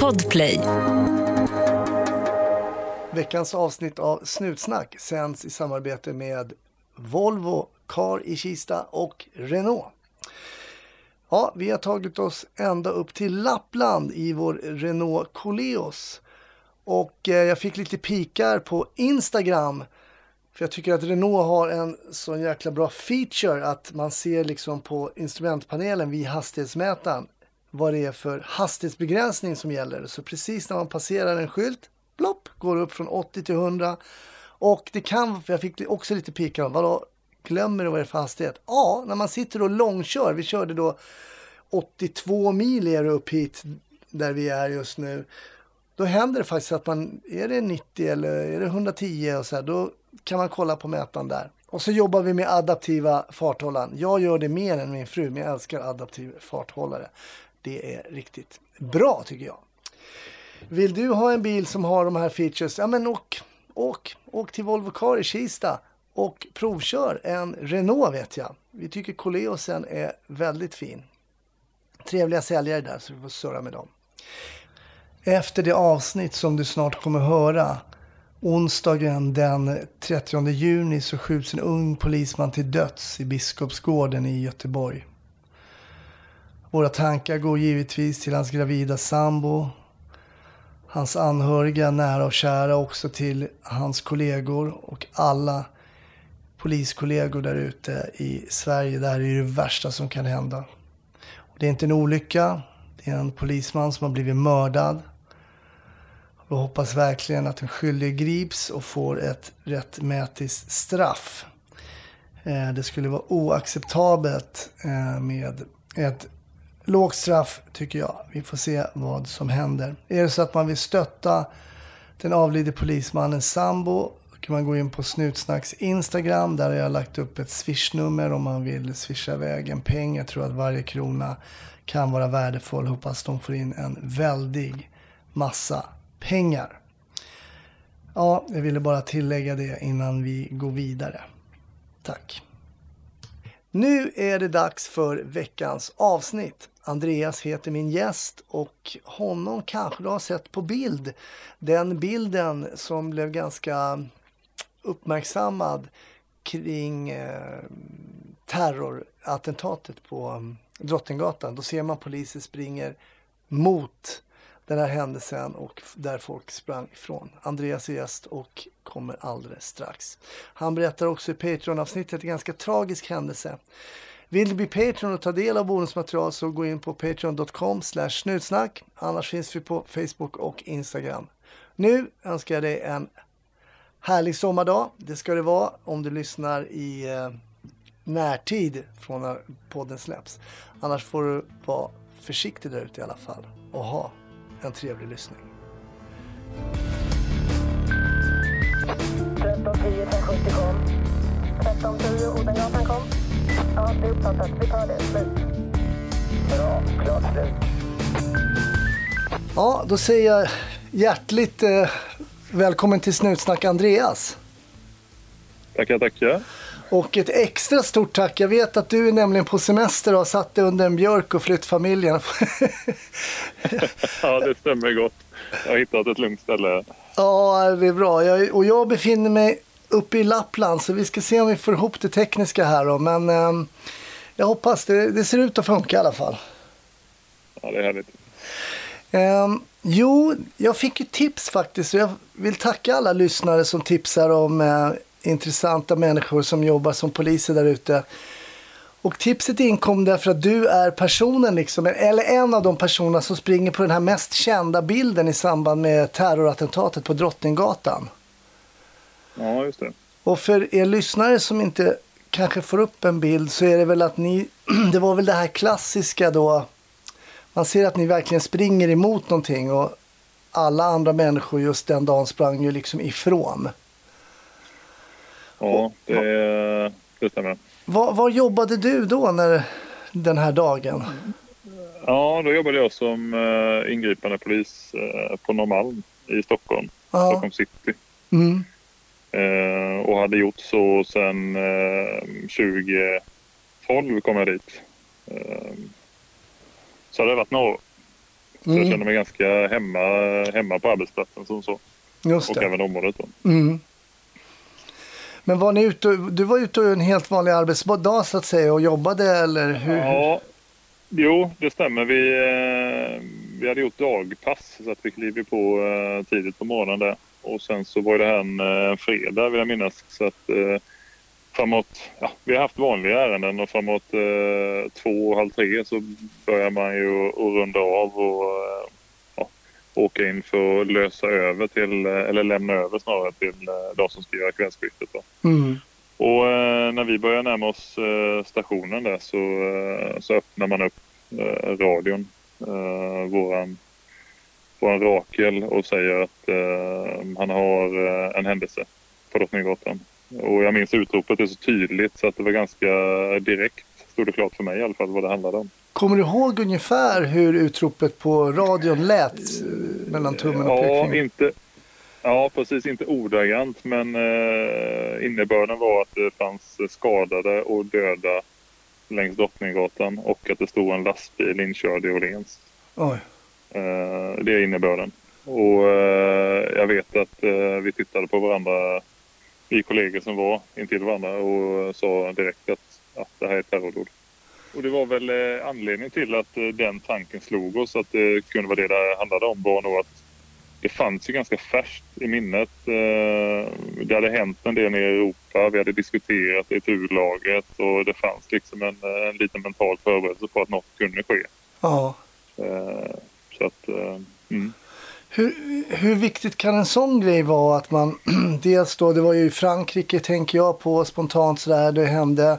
Podplay. Veckans avsnitt av Snutsnack sänds i samarbete med Volvo, Car i Kista och Renault. Ja, vi har tagit oss ända upp till Lappland i vår Renault Coleos. Och eh, jag fick lite pikar på Instagram. För jag tycker att Renault har en så jäkla bra feature att man ser liksom på instrumentpanelen vid hastighetsmätaren vad det är för hastighetsbegränsning som gäller. Så precis när man passerar en skylt, plopp, går upp från 80 till 100. Och det kan, för jag fick också lite pikar om, vadå, glömmer du vad det är för hastighet? Ja, när man sitter och långkör, vi körde då 82 mil är upp hit där vi är just nu. Då händer det faktiskt att man, är det 90 eller är det 110 och så här, då kan man kolla på mätaren där. Och så jobbar vi med adaptiva farthållaren. Jag gör det mer än min fru, men jag älskar adaptiv farthållare. Det är riktigt bra tycker jag. Vill du ha en bil som har de här features? Ja men åk, åk, åk till Volvo Car i Kista och provkör en Renault vet jag. Vi tycker Coleosen är väldigt fin. Trevliga säljare där så vi får surra med dem. Efter det avsnitt som du snart kommer höra Onsdagen den 30 juni så skjuts en ung polisman till döds i Biskopsgården i Göteborg. Våra tankar går givetvis till hans gravida sambo, hans anhöriga, nära och kära, också till hans kollegor och alla poliskollegor där ute i Sverige. Det här är det värsta som kan hända. Det är inte en olycka. Det är en polisman som har blivit mördad. Vi hoppas verkligen att den skyldige grips och får ett rättmätigt straff. Eh, det skulle vara oacceptabelt eh, med ett lågt straff, tycker jag. Vi får se vad som händer. Är det så att man vill stötta den avlidne polismannens sambo kan man gå in på Snutsnacks Instagram. Där har jag lagt upp ett swishnummer om man vill swisha iväg en peng. Jag tror att varje krona kan vara värdefull. Hoppas de får in en väldig massa pengar. Ja, jag ville bara tillägga det innan vi går vidare. Tack. Nu är det dags för veckans avsnitt. Andreas heter min gäst och honom kanske du har sett på bild. Den bilden som blev ganska uppmärksammad kring eh, terrorattentatet på mm, Drottninggatan. Då ser man poliser springer mot den här händelsen och där folk sprang ifrån. Andreas är gäst och kommer alldeles strax. Han berättar också i Patreon-avsnittet en ganska tragisk händelse. Vill du bli Patreon och ta del av bonusmaterial så gå in på patreon.com snutsnack. Annars finns vi på Facebook och Instagram. Nu önskar jag dig en härlig sommardag. Det ska det vara om du lyssnar i eh, närtid från när podden släpps. Annars får du vara försiktig där ute i alla fall och ha en trevlig lyssning. 1310 1070 kom. 1310 Odengatan kom. Ja, det är uppfattat. Vi tar det. Slut. Bra. Klart slut. Ja, då säger jag hjärtligt eh, välkommen till Snutsnack Andreas. Tackar, tackar. Och ett extra stort tack. Jag vet att du är nämligen på semester och har satt dig under en björk och flytt familjen. ja, det stämmer gott. Jag har hittat ett lugnt ställe. Ja, det är bra. Jag, och jag befinner mig uppe i Lappland så vi ska se om vi får ihop det tekniska här då. Men eh, jag hoppas. Det, det, ser ut att funka i alla fall. Ja, det är härligt. Eh, jo, jag fick ju tips faktiskt. jag vill tacka alla lyssnare som tipsar om eh, intressanta människor som jobbar som poliser där ute. Och tipset inkom därför att du är personen, liksom, eller en av de personerna som springer på den här mest kända bilden i samband med terrorattentatet på Drottninggatan. Ja, just det. Och för er lyssnare som inte kanske får upp en bild så är det väl att ni, det var väl det här klassiska då, man ser att ni verkligen springer emot någonting och alla andra människor just den dagen sprang ju liksom ifrån. Ja, det, det stämmer. Var, var jobbade du då när den här dagen? Ja, då jobbade jag som uh, ingripande polis uh, på Norrmalm i Stockholm, ja. Stockholm city. Mm. Uh, och hade gjort så sedan 2012 kom jag dit. så det har varit några år. Så mm. jag kände mig ganska hemma, hemma på arbetsplatsen som så. Just och även området då. Mm. Men var ni ute, du var ute en helt vanlig arbetsdag så att säga och jobbade eller hur? Ja, jo det stämmer. Vi, eh, vi hade gjort dagpass så att vi klev på eh, tidigt på morgonen där. Och sen så var det här en, en eh, fredag vill jag minnas. Så att framåt, ja, vi har haft vanliga ärenden och framåt eh, två, halv tre så börjar man ju att runda av och eh, ja, åka in för att lösa över till, eller lämna över snarare till eh, de som ska göra kvällsskiftet. Mm. Och eh, när vi börjar närma oss eh, stationen där så, eh, så öppnar man upp radion, våran, våran Rakel och säger att han har en händelse på Drottninggatan. Och jag minns utropet är så tydligt så att det var ganska direkt stod det klart för mig i alla fall vad det handlade om. Kommer du ihåg ungefär hur utropet på radion lät mellan tummen och pekfingret? Ja, inte, ja, precis. Inte ordagrant men eh, innebörden var att det fanns skadade och döda längs Drottninggatan och att det stod en lastbil inkörd i Åhléns. Oj. Eh, det är innebörden. Och eh, jag vet att eh, vi tittade på varandra vi kollegor som var intill varandra och sa direkt att, att det här är terrordåd. Och det var väl anledningen till att den tanken slog oss att det kunde vara det det handlade om var nog att det fanns ju ganska färskt i minnet. Det hade hänt en del i Europa. Vi hade diskuterat det i turlaget och det fanns liksom en, en liten mental förberedelse på att något kunde ske. Ja. Så att, eh, mm. Hur, hur viktigt kan en sån grej vara att man dels då, det var ju i Frankrike tänker jag på spontant sådär, det hände.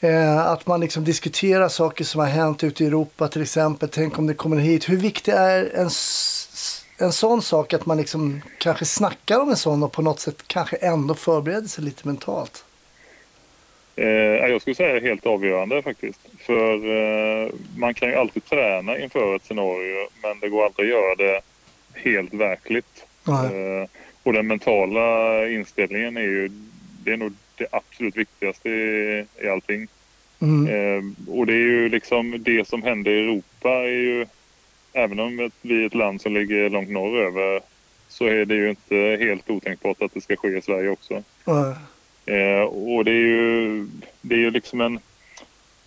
Eh, att man liksom diskuterar saker som har hänt ute i Europa till exempel. Tänk om det kommer hit. Hur viktig är en, en sån sak att man liksom kanske snackar om en sån och på något sätt kanske ändå förbereder sig lite mentalt? Eh, jag skulle säga helt avgörande faktiskt. För eh, man kan ju alltid träna inför ett scenario men det går aldrig att göra det helt verkligt. Eh, och den mentala inställningen är ju det är nog det absolut viktigaste i, i allting. Mm. Eh, och det är ju liksom det som händer i Europa är ju även om vi är ett land som ligger långt norröver så är det ju inte helt otänkbart att det ska ske i Sverige också. Mm. Eh, och det är ju det är ju liksom en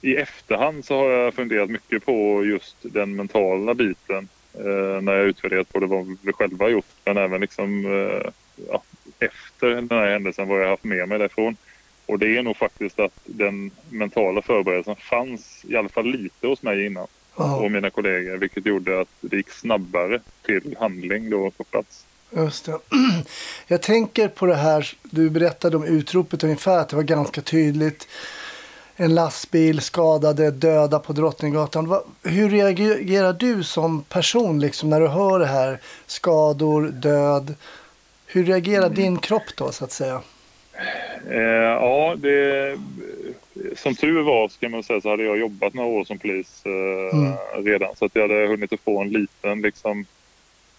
i efterhand så har jag funderat mycket på just den mentala biten eh, när jag utvärderat både vad vi själva gjort men även liksom eh, ja, efter den här händelsen vad jag haft med mig därifrån. Och det är nog faktiskt att den mentala förberedelsen fanns i alla fall lite hos mig innan och mina kollegor vilket gjorde att det gick snabbare till handling då på plats. Just det. Jag tänker på det här, du berättade om utropet ungefär, att det var ganska tydligt en lastbil, skadade, döda på Drottninggatan. Hur reagerar du som person liksom, när du hör det här? Skador, död. Hur reagerar din kropp då så att säga? Eh, ja, det, som tur var ska man säga så hade jag jobbat några år som polis eh, mm. redan så att jag hade hunnit att få en liten liksom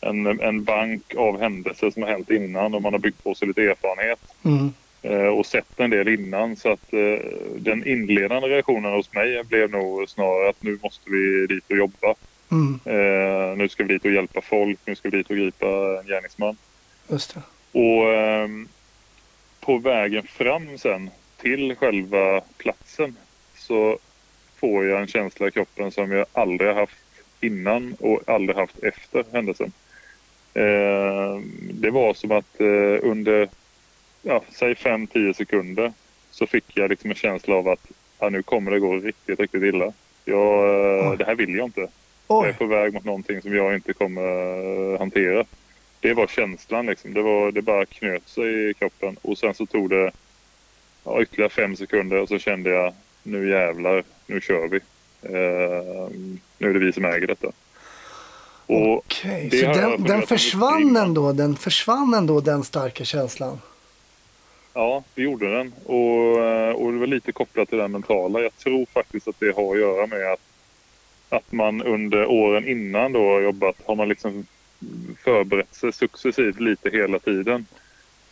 en, en bank av händelser som har hänt innan och man har byggt på sig lite erfarenhet. Mm. Eh, och sett en del innan så att eh, den inledande reaktionen hos mig blev nog snarare att nu måste vi dit och jobba. Mm. Eh, nu ska vi dit och hjälpa folk, nu ska vi dit och gripa en gärningsman. Just det. Och ehm, på vägen fram sen till själva platsen så får jag en känsla i kroppen som jag aldrig haft innan och aldrig haft efter händelsen. Det var som att under ja, säg 5-10 sekunder så fick jag liksom en känsla av att ja, nu kommer det gå riktigt, riktigt illa. Jag, det här vill jag inte. Oj. Jag är på väg mot någonting som jag inte kommer hantera. Det var känslan liksom. Det, var, det bara knöt sig i kroppen och sen så tog det ja, ytterligare fem sekunder och så kände jag nu jävlar, nu kör vi. Uh, nu är det vi som äger detta. Okej, okay. så den, den försvann ändå, den försvann ändå den starka känslan? Ja, det gjorde den. Och, eh, och det var lite kopplat till det mentala. Jag tror faktiskt att det har att göra med att, att man under åren innan då har jobbat, har man liksom förberett sig successivt lite hela tiden.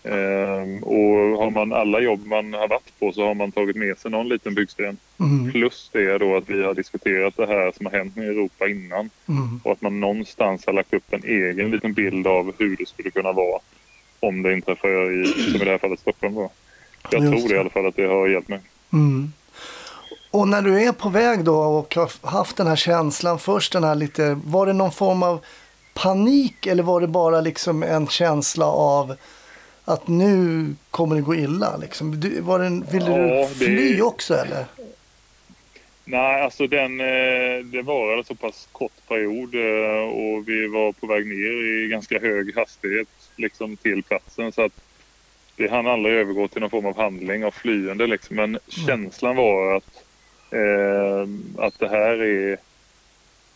Ehm, och har man alla jobb man har varit på så har man tagit med sig någon liten byggsten. Mm. Plus det då att vi har diskuterat det här som har hänt i Europa innan. Mm. Och att man någonstans har lagt upp en egen liten bild av hur det skulle kunna vara om det inträffar i, som i det här fallet, Stockholm. Då. Jag Just tror det i alla fall att det har hjälpt mig. Mm. Och när du är på väg då och har haft den här känslan först, den här lite, var det någon form av panik eller var det bara liksom en känsla av att nu kommer det gå illa? Liksom? Var det, ville ja, du fly det... också eller? Nej, alltså den, eh, det var en så pass kort period eh, och vi var på väg ner i ganska hög hastighet liksom till platsen. Så att det hann aldrig övergå till någon form av handling av flyende liksom. Men mm. känslan var att, eh, att det här är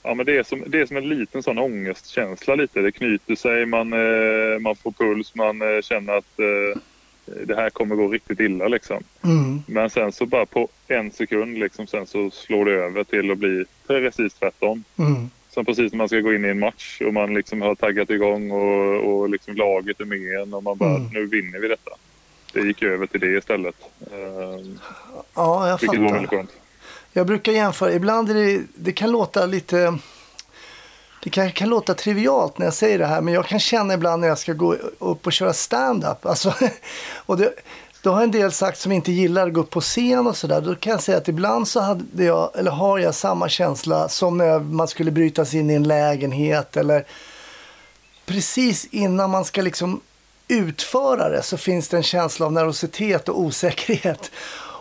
Ja, men det, är som, det är som en liten sån ångestkänsla lite. Det knyter sig, man, eh, man får puls, man eh, känner att eh, det här kommer gå riktigt illa liksom. Mm. Men sen så bara på en sekund liksom sen så slår det över till att bli precis tvärtom. Mm. Som precis när man ska gå in i en match och man liksom har taggat igång och, och liksom laget är med en och man bara mm. nu vinner vi detta. Det gick över till det istället. Uh, ja, jag fattar. Var väldigt skönt. Jag brukar jämföra, ibland är det, det kan låta lite det kan, kan låta trivialt när jag säger det här, men jag kan känna ibland när jag ska gå upp och köra stand-up. Alltså, och det, då har en del sagt som inte gillar att gå upp på scen och sådär. Då kan jag säga att ibland så hade jag, eller har jag samma känsla som när man skulle bryta sig in i en lägenhet eller precis innan man ska liksom utföra det så finns det en känsla av nervositet och osäkerhet.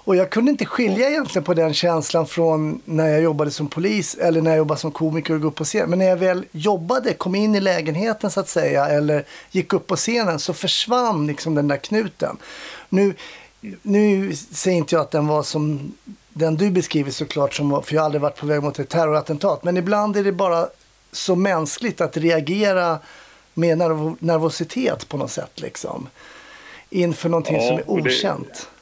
Och jag kunde inte skilja egentligen på den känslan från när jag jobbade som polis eller när jag jobbade som komiker och gick upp på scen. Men när jag väl jobbade, kom in i lägenheten så att säga eller gick upp på scenen så försvann liksom den där knuten. Nu, nu säger inte jag att den var som den du beskriver såklart, som, för jag har aldrig varit på väg mot ett terrorattentat. Men ibland är det bara så mänskligt att reagera med nerv nervositet på något sätt. Liksom. Inför någonting ja, som är okänt. Det,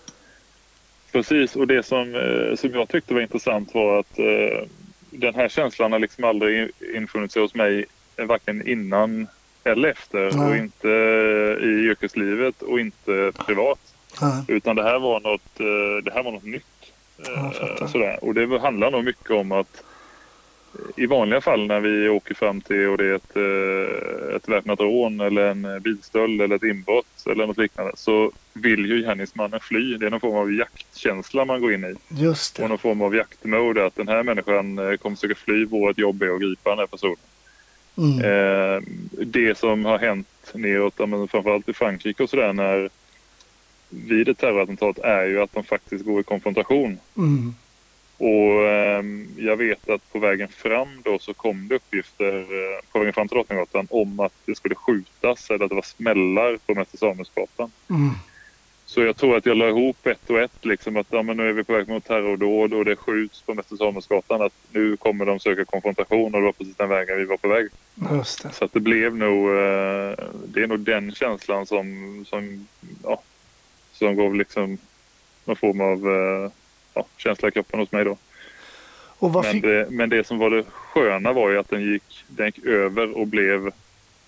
Precis, och det som, eh, som jag tyckte var intressant var att eh, den här känslan har liksom aldrig infunnit sig hos mig eh, varken innan eller efter Nej. och inte i yrkeslivet och inte privat. Nej. Utan det här var något, det här var något nytt. sådär. Och det handlar nog mycket om att i vanliga fall när vi åker fram till och det är ett, eh, ett väpnat rån eller en bilstöld eller ett inbrott eller något liknande så vill ju gärningsmannen fly. Det är någon form av jaktkänsla man går in i. Just det. Och någon form av jaktmode att den här människan eh, kommer försöka fly. Vårt jobb är att gripa den här personen. Mm. Eh, det som har hänt neråt, framförallt i Frankrike och sådär när vid ett terrorattentat är ju att de faktiskt går i konfrontation. Mm. Och eh, jag vet att på vägen fram då så kom det uppgifter eh, på vägen fram till Drottninggatan om att det skulle skjutas eller att det var smällar på Mäster Samuelsgatan. Mm. Så jag tror att jag la ihop ett och ett liksom att ja, men nu är vi på väg mot terrordåd och det skjuts på Mäster Samuelsgatan. Att nu kommer de söka konfrontation och det var precis den vägen vi var på väg. Just det. Så att det blev nog, eh, det är nog den känslan som, som, ja, som gav liksom någon form av eh, ja, känsla i kroppen hos mig då. men, det, men det som var det sköna var ju att den gick, den gick över och blev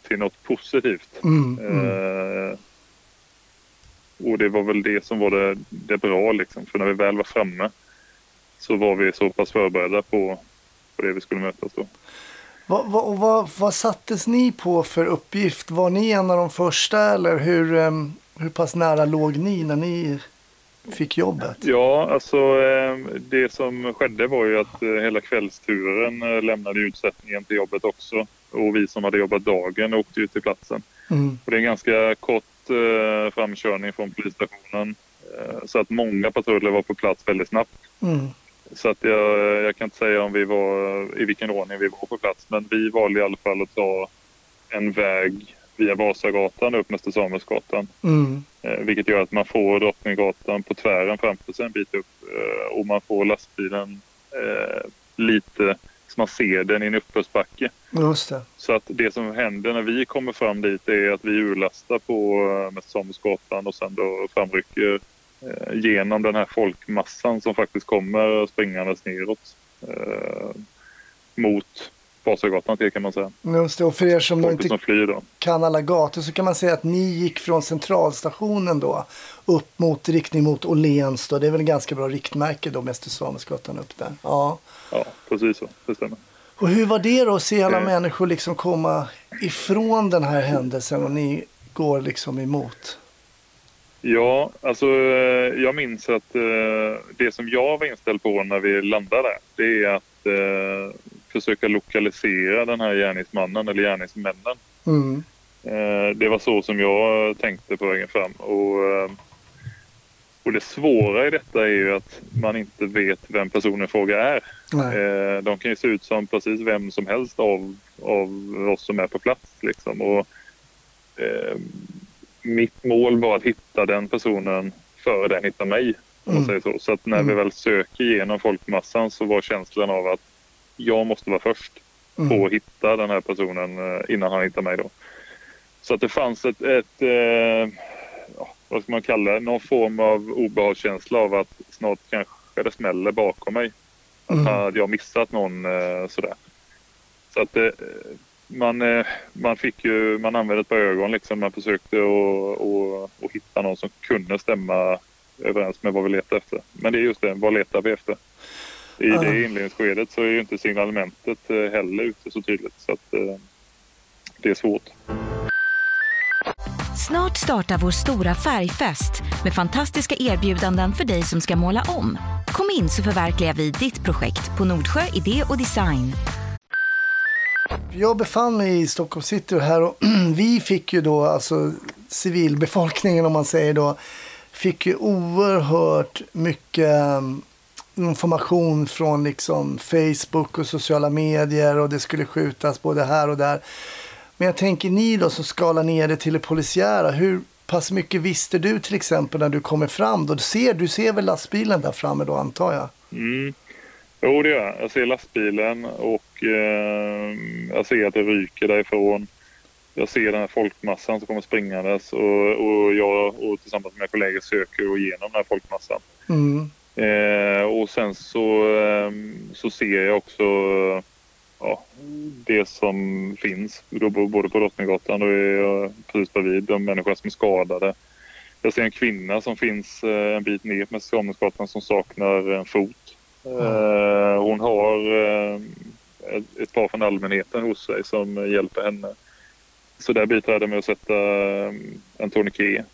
till något positivt. Mm, mm. Eh, och det var väl det som var det, det bra liksom. För när vi väl var framme så var vi så pass förberedda på, på det vi skulle mötas då. Vad, vad, vad, vad sattes ni på för uppgift? Var ni en av de första eller hur, um, hur pass nära låg ni när ni fick jobbet? Ja, alltså eh, det som skedde var ju att eh, hela kvällsturen eh, lämnade utsättningen till jobbet också. Och vi som hade jobbat dagen åkte ut till platsen. Mm. Och det är en ganska kort framkörning från polisstationen. Så att många patruller var på plats väldigt snabbt. Mm. Så att jag, jag, kan inte säga om vi var, i vilken ordning vi var på plats. Men vi valde i alla fall att ta en väg via Vasagatan upp Mäster Samuelsgatan. Mm. Eh, vilket gör att man får Drottninggatan på tvären framför sig en bit upp eh, och man får lastbilen eh, lite så man ser den i en uppförsbacke. Så att det som händer när vi kommer fram dit är att vi urlastar på Mäster Samuelsgatan och sen då framrycker genom den här folkmassan som faktiskt kommer springandes neråt mot Vasagatan till kan man säga. Just det, och för er som Folk inte som flyr då. kan alla gator så kan man säga att ni gick från centralstationen då upp mot riktning mot Åhléns då. Det är väl en ganska bra riktmärke då, Mäster Samuelsgatan upp där. Ja. Ja, precis så. Det stämmer. Och hur var det då att se alla Eh. människor liksom komma ifrån den här händelsen och ni går liksom emot? Ja, alltså eh, jag minns att eh, det som jag var inställd på när vi landade det är att försöka lokalisera den här gärningsmannen eller gärningsmännen. Mm. Eh, det var så som jag tänkte på vägen fram. Och, eh, och det svåra i detta är ju att man inte vet vem personen i fråga är. Nej. Eh, de kan ju se ut som precis vem som helst av, av oss som är på plats. Liksom. Och, eh, mitt mål var att hitta den personen före den hittar mig. Mm. så. så att när vi Mm. väl söker igenom folkmassan så var känslan av att jag måste vara först på Mm. att hitta den här personen eh, innan han hittar mig. Då. Så att det fanns ett, ett eh, vad ska man kalla det, någon form av obehagskänsla av att snart kanske det smäller bakom mig. Att Mm. hade jag missat någon eh, sådär. Så att eh, man, eh, man fick ju, man använde ett par ögon liksom. Man försökte att hitta någon som kunde stämma överens med vad vi letade efter. Men det är just det, vad letar vi efter? I Ja. det inledningsskedet så är ju inte signalementet eh, heller ute så tydligt. Så att eh, det är svårt. Snart startar vår stora färgfest med fantastiska erbjudanden för dig som ska måla om. Kom in så förverkligar vi ditt projekt på Nordsjö Idé och Design. Jag befann mig i Stockholm city här och vi fick ju då, alltså civilbefolkningen om man säger då, fick ju oerhört mycket um, information från liksom Facebook och sociala medier och det skulle skjutas både här och där. Men jag tänker ni då som skalar ner det till det polisiära, hur pass mycket visste du till exempel när du kommer fram då? Du ser, du ser väl lastbilen där framme då antar jag? Mm. Jo, det gör jag. Jag ser lastbilen och eh, jag ser att det ryker därifrån. Jag ser den här folkmassan som kommer springandes och, och jag och tillsammans med mina kollegor söker igenom den här folkmassan. Mm. Eh, och sen så, eh, så ser jag också ja, det som finns både på Drottninggatan och precis bredvid de människor som är skadade. Jag ser en kvinna som finns eh, en bit ner med Samuelsgatan som saknar en fot. Eh, hon har eh, ett, par från allmänheten hos sig som hjälper henne. Så där biträder jag med att sätta eh, en tourniquet.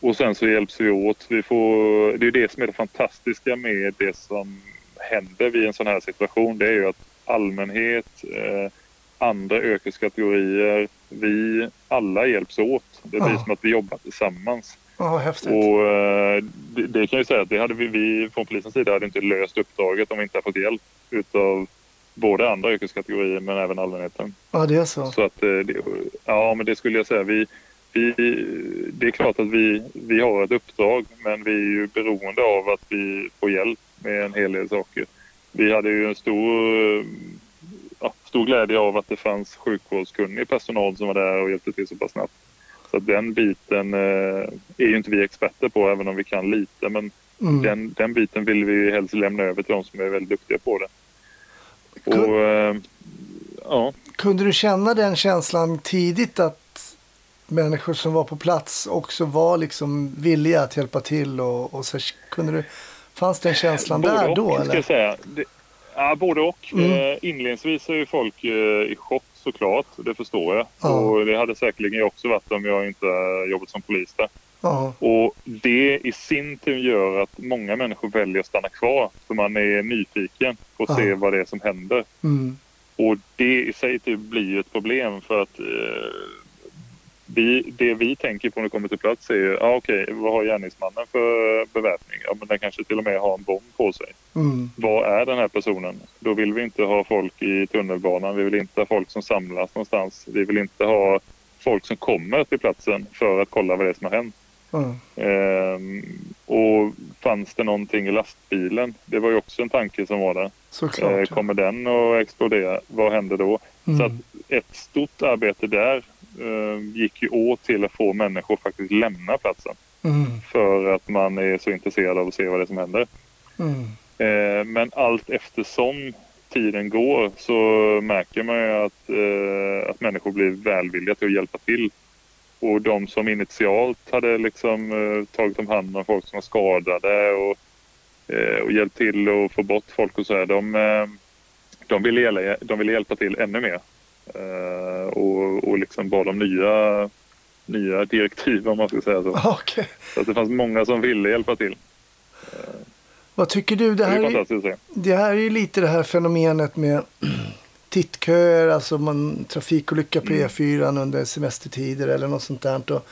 Och sen så hjälps vi åt. Vi får, det är det som är det fantastiska med det som händer vid en sån här situation. Det är ju att allmänhet, eh, andra yrkeskategorier, vi alla hjälps åt. Det blir Ja. som att vi jobbar tillsammans. Ja, häftigt. Och eh, det, det kan jag säga att det hade vi, vi från polisens sida hade inte löst uppdraget om vi inte hade fått hjälp utav både andra yrkeskategorier men även allmänheten. Ja, det är så. Så att, eh, det, ja, men det skulle jag säga. Vi, vi, det är klart att vi, vi har ett uppdrag men vi är ju beroende av att vi får hjälp med en hel del saker. Vi hade ju en stor, eh, ja, stor glädje av att det fanns sjukvårdskunnig personal som var där och hjälpte till så pass snabbt. Så den biten eh, är ju inte vi experter på även om vi kan lite men Mm. den, den biten vill vi helst lämna över till de som är väldigt duktiga på det. Kun- Och, eh, ja, Kunde du känna den känslan tidigt att människor som var på plats också var liksom villiga att hjälpa till och, och så kunde du, fanns den känslan både där och, då ska eller? säga. Det, ja, både och. Mm. Eh, inledningsvis är ju folk eh, i chock såklart, det förstår jag. Ja. Och det hade säkerligen jag också varit om jag inte jobbat som polis där. Ja, Och det i sin tur gör att många människor väljer att stanna kvar för man är nyfiken på att Ja. se vad det är som händer. mm, Och det i sig typ blir ett problem för att eh, vi, det vi tänker på när vi kommer till plats är ju, ah, okej, vad har gärningsmannen för beväpning? Ja, men den kanske till och med har en bomb på sig. mm, Vad är den här personen? Då vill vi inte ha folk i tunnelbanan. Vi vill inte ha folk som samlas någonstans. Vi vill inte ha folk som kommer till platsen för att kolla vad det är som har hänt. ja, Ehm, och fanns det någonting i lastbilen? Det var ju också en tanke som var där. Såklart. ja. kommer den att explodera? Vad händer då? Så att Mm, ett stort arbete där gick ju åt till att få människor faktiskt lämna platsen. mm, För att man är så intresserad av att se vad det är som händer. mm, Eh, men allt eftersom tiden går så märker man ju att, eh, att människor blir välvilliga till att hjälpa till. Och de som initialt hade liksom eh, tagit om hand om folk som var skadade och, eh, och hjälpt till att få bort folk och så här, de, eh, de, ville, de ville hjälpa till ännu mer. Eh, och, och liksom bad om nya, nya direktiv om man ska säga så. Okay. Så att det fanns många som ville hjälpa till. Vad tycker du? Det här, det är, det här är ju lite det här fenomenet med tittköer, alltså man, trafikolycka på mm. E4 under semestertider eller något sånt där. Och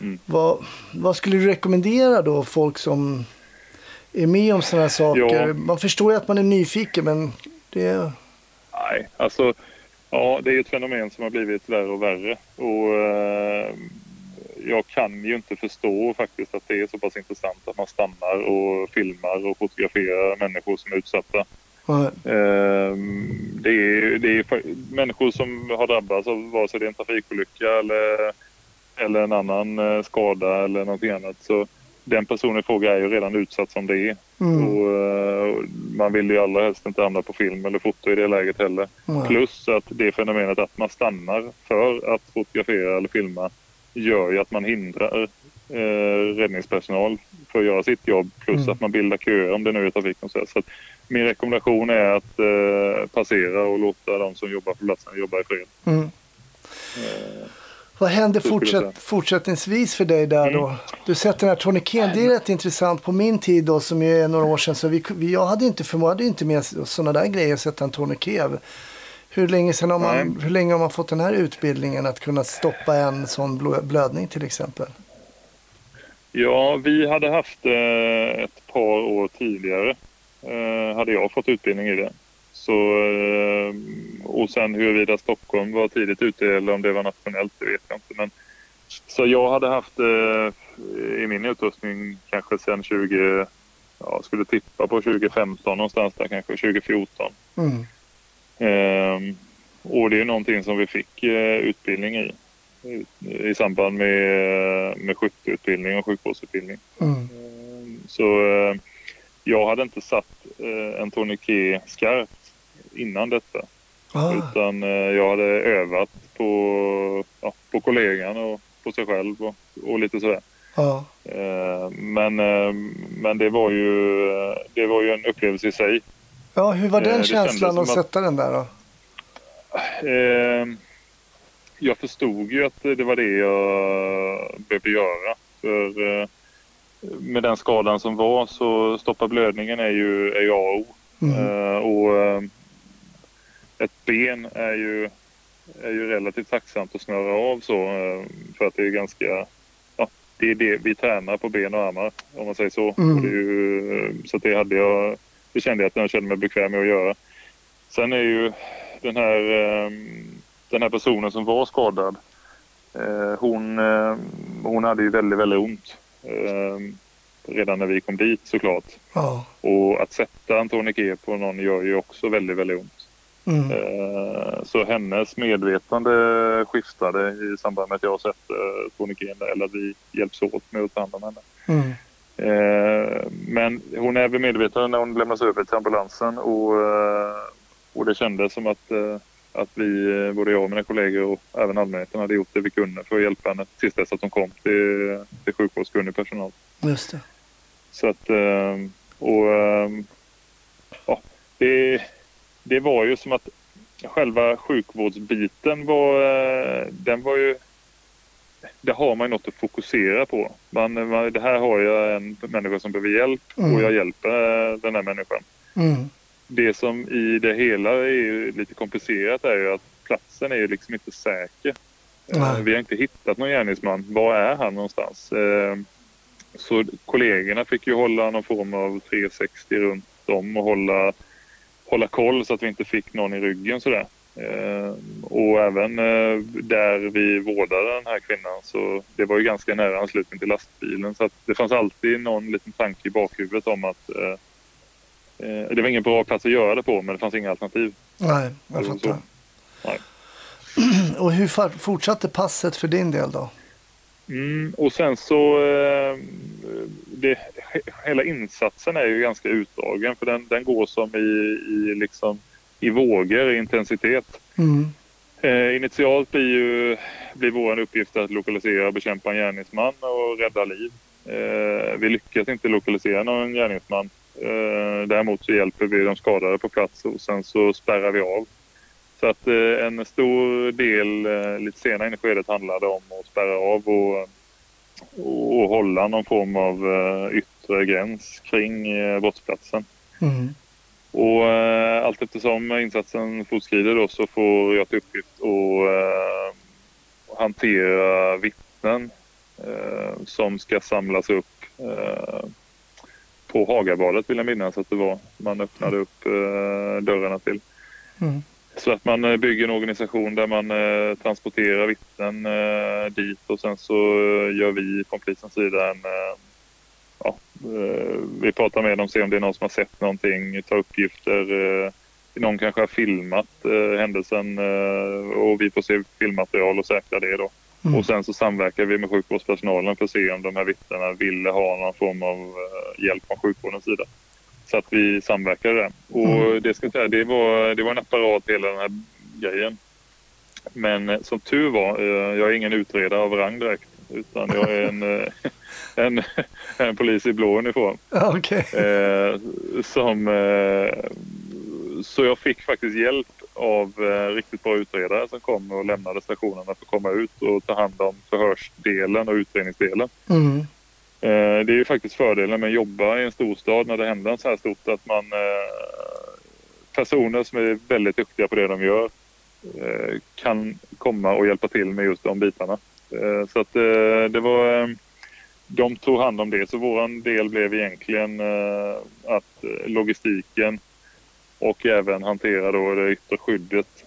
mm. vad, vad skulle du rekommendera då folk som är med om sådana här saker? Ja. Man förstår ju att man är nyfiken men det... Nej, alltså ja, det är ett fenomen som har blivit värre och värre. Och eh, jag kan ju inte förstå faktiskt att det är så pass intressant att man stannar och filmar och fotograferar människor som är utsatta. Mm. Det, är, det är människor som har drabbats av vare sig det är en trafikolycka eller, eller en annan eh, skada eller någonting annat. Så den personen i fråga är ju redan utsatt som det är. Mm. Och, uh, man vill ju allra helst inte hamna på film eller foto i det läget heller. Mm. Plus att det fenomenet att man stannar för att fotografera eller filma gör ju att man hindrar eh, räddningspersonal för att göra sitt jobb. Plus mm. att man bildar köer om det nu är trafik. Så, så min rekommendation är att eh, passera och låta de som jobbar på platsen jobba i fred. Mm. Eh, Vad händer fortsätt, fortsättningsvis för dig där då? Mm. Du sätter den här tourniqueten. Det är rätt intressant. På min tid då som är några år sedan så vi, vi, jag hade inte förmåga inte med sådana där grejer att sätta en tourniquet. Hur länge, sedan har man, hur länge har man fått den här utbildningen att kunna stoppa en sån blödning till exempel? Ja, vi hade haft eh, ett par år tidigare. Eh, hade jag fått utbildning i det. Så, eh, och sen huruvida Stockholm var tidigt ute eller om det var nationellt, det vet jag inte. Men, så jag hade haft eh, i min utrustning kanske sedan 20, ja, skulle tippa på 2015 någonstans där kanske, 2014. Mm. Ehm, och det är någonting som vi fick eh, utbildning i i samband med, med skytteutbildning och sjukvårdsutbildning. Mm. Ehm, så jag hade inte satt en tourniquet skarpt innan detta. Ah. Utan jag hade övat på, ja, på kollegan och på sig själv och, och lite sådär. Ah. Men, men det var ju det var ju en upplevelse i sig. Ja, hur var den känslan att sätta den där då? Jag förstod ju att det var det jag behövde göra. För eh, med den skadan som var så stoppa blödningen är ju, är ju A och O. Mm. Och ett ben är ju, är ju relativt tacksamt att snöra av så uh, för att det är ganska ja, det är det vi tränar på ben och armar om man säger så. Mm. Ju, så det hade jag, det kände jag att jag kände mig bekväm med att göra. Sen är ju den här den här personen som var skadad, eh, hon, eh, hon hade ju väldigt, väldigt ont. Eh, redan när vi kom dit såklart. Ja. Och att sätta en tourniquet på någon gör ju också väldigt, väldigt ont. Mm. Så hennes medvetande skiftade i samband med att jag sätter tourniqueten eller att vi hjälps åt med att ta hand om henne. Mm. Men hon är vid medvetande när hon lämnas över till ambulansen och, och det kändes som att att vi, eh, både jag och mina kollegor och även allmänheten hade gjort det vi kunde för att hjälpa henne tills dess att hon kom till, till sjukvårdskunnig personal. Just det. Så att, eh, och eh, ja, det, det var ju som att själva sjukvårdsbiten var, den var ju det har man ju något att fokusera på. Man, man, det här har jag en människa som behöver hjälp mm. och jag hjälper den här människan. Mm det som i det hela är lite komplicerat är ju att platsen är ju liksom inte säker. Nej. Vi har inte hittat någon gärningsman. Var är han någonstans? Eh, så kollegorna fick ju hålla någon form av 360 runt om och hålla, hålla koll så att vi inte fick någon i ryggen sådär. Eh, och även eh, där vi vårdade den här kvinnan så det var ju ganska nära anslutning till lastbilen så att det fanns alltid någon liten tanke i bakhuvudet om att Eh, det var ingen bra plats att göra det på men det fanns inga alternativ. Nej, jag fattar. Nej. Och hur fortsatte passet för din del då? Mm, och sen så, eh, det, hela insatsen är ju ganska utdragen för den, den går som i, i, liksom, i vågor, i intensitet. Mm. Eh, initialt blir ju blir vår uppgift att lokalisera och bekämpa en gärningsman och rädda liv. Eh, vi lyckas inte lokalisera någon gärningsman. Eh, däremot så hjälper vi de skadade på plats och sen så spärrar vi av. Så att eh, en stor del eh, lite senare in i skedet handlade om att spärra av och, och hålla någon form av eh, yttre gräns kring brottsplatsen. Mm. Och eh, allt eftersom insatsen fortskrider då så får jag till uppgift att eh, hantera vittnen eh, som ska samlas upp på Hagabadet vill jag minnas att det var. Man öppnade upp dörrarna till. Mm. Så att man eh, bygger en organisation där man eh, transporterar vittnen eh, dit och sen så gör vi från polisens sida en ja, vi pratar med dem, ser om det är någon som har sett någonting, tar uppgifter. Någon kanske har filmat händelsen och vi får se filmmaterial och säkra det då. Mm. Och sen så samverkar vi med sjukvårdspersonalen för att se om de här vittnena ville ha någon form av hjälp från sjukvårdens sida. Så att vi samverkade där. Och mm. det, ska säga, det, var, det var en apparat hela den här grejen. Men eh, som tur var, eh, jag är ingen utredare av rang direkt. Utan jag är en, eh, en, en polis i blå uniform. Okay. Eh, som, eh, så jag fick faktiskt hjälp av eh, riktigt bra utredare som kom och lämnade stationerna för att komma ut och ta hand om förhörsdelen och utredningsdelen. Mm. Eh, det är ju faktiskt fördelen med att jobba i en storstad när det händer en så här stort att man eh, personer som är väldigt duktiga på det de gör eh, kan komma och hjälpa till med just de bitarna. Så att det var de tog hand om det så vår del blev egentligen att logistiken och även hantera då det yttre skyddet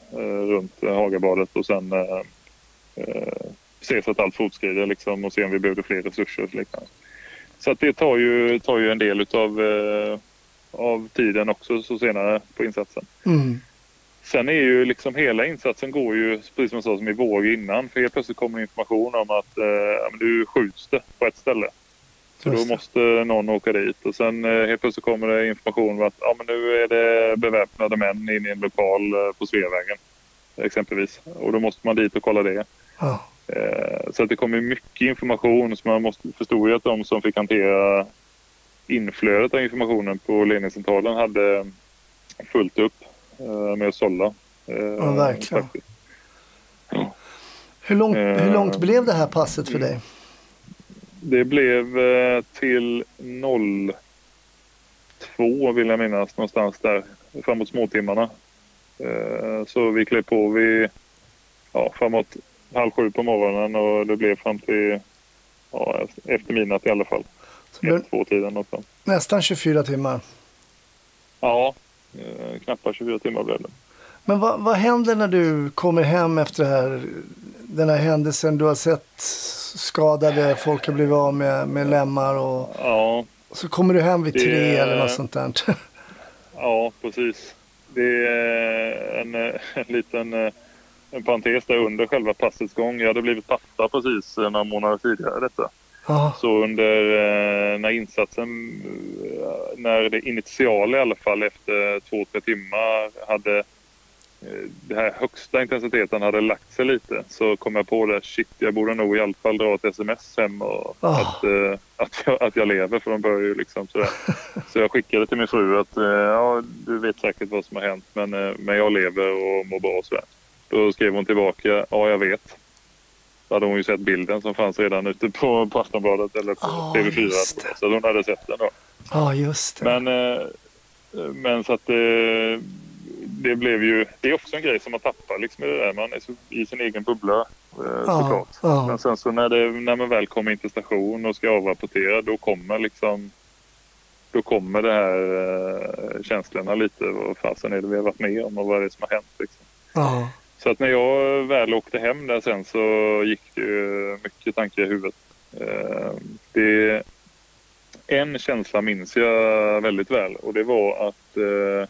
runt Hagabadet och sen se så att allt fortskrider liksom och se om vi behöver fler resurser och liknande. Så att det tar ju, tar ju en del utav, eh, av tiden också så senare på insatsen. Mm. Sen är ju liksom hela insatsen går ju precis som jag sa som i våg innan. För helt plötsligt kommer information om att eh, nu skjuts det på ett ställe. Så då måste någon åka dit och sen eh, helt plötsligt kommer det information om att ja, men nu är det beväpnade män inne i en lokal eh, på Sveavägen. Exempelvis. Och då måste man dit och kolla det. Oh. Eh, så att det kommer mycket information som man måste förstå att de som fick hantera inflödet av informationen på ledningscentralen hade fullt upp eh, med att sålla. Eh, ja, verkligen. Ja. Hur, långt, hur långt blev det här passet för dig? Det blev till 02 vill jag minnas, någonstans där framåt småtimmarna. Så vi klev på vid, ja, framåt halv sju på morgonen och det blev fram till ja, efter midnatt i alla fall. Ett, två tiden också. Nästan 24 timmar. Ja, eh, knappt 24 timmar blev det. Men vad, vad händer när du kommer hem efter här, den här händelsen? Du har sett skadade, folk har blivit av med, med lemmar och ja, så kommer du hem vid det, tre eller något sånt där. Ja, precis. Det är en, en liten eh, en parentes där under själva passets gång. Jag hade blivit pappa precis några månader tidigare detta. Ah. Så under eh, när insatsen, eh, när det initiala i alla fall efter två, tre timmar hade eh, den här högsta intensiteten hade lagt sig lite så kom jag på det, shit jag borde nog i alla fall dra ett sms hem och oh. att, att, jag, att jag lever för de börjar ju liksom sådär. Så jag skickade till min fru att ja du vet säkert vad som har hänt men, men jag lever och mår bra och sådär. Då skrev hon tillbaka, ja jag vet. Då hade hon ju sett bilden som fanns redan ute på, på Aftonbladet eller på oh, TV4. Så hon hade sett den då. Ja, oh, just det. Men, eh, men så att eh, det blev ju, det är också en grej som man tappar liksom i det där. Man är i sin egen bubbla eh, såklart. Oh, Men sen så när, det, när man väl kommer in till station och ska avrapportera då kommer liksom då kommer det här eh, känslorna lite. Vad fasen är det vi har varit med om och vad är det som har hänt liksom. Ja. Så att när jag väl åkte hem där sen så gick det ju mycket tankar i huvudet. Eh, det, en känsla minns jag väldigt väl och det var att eh,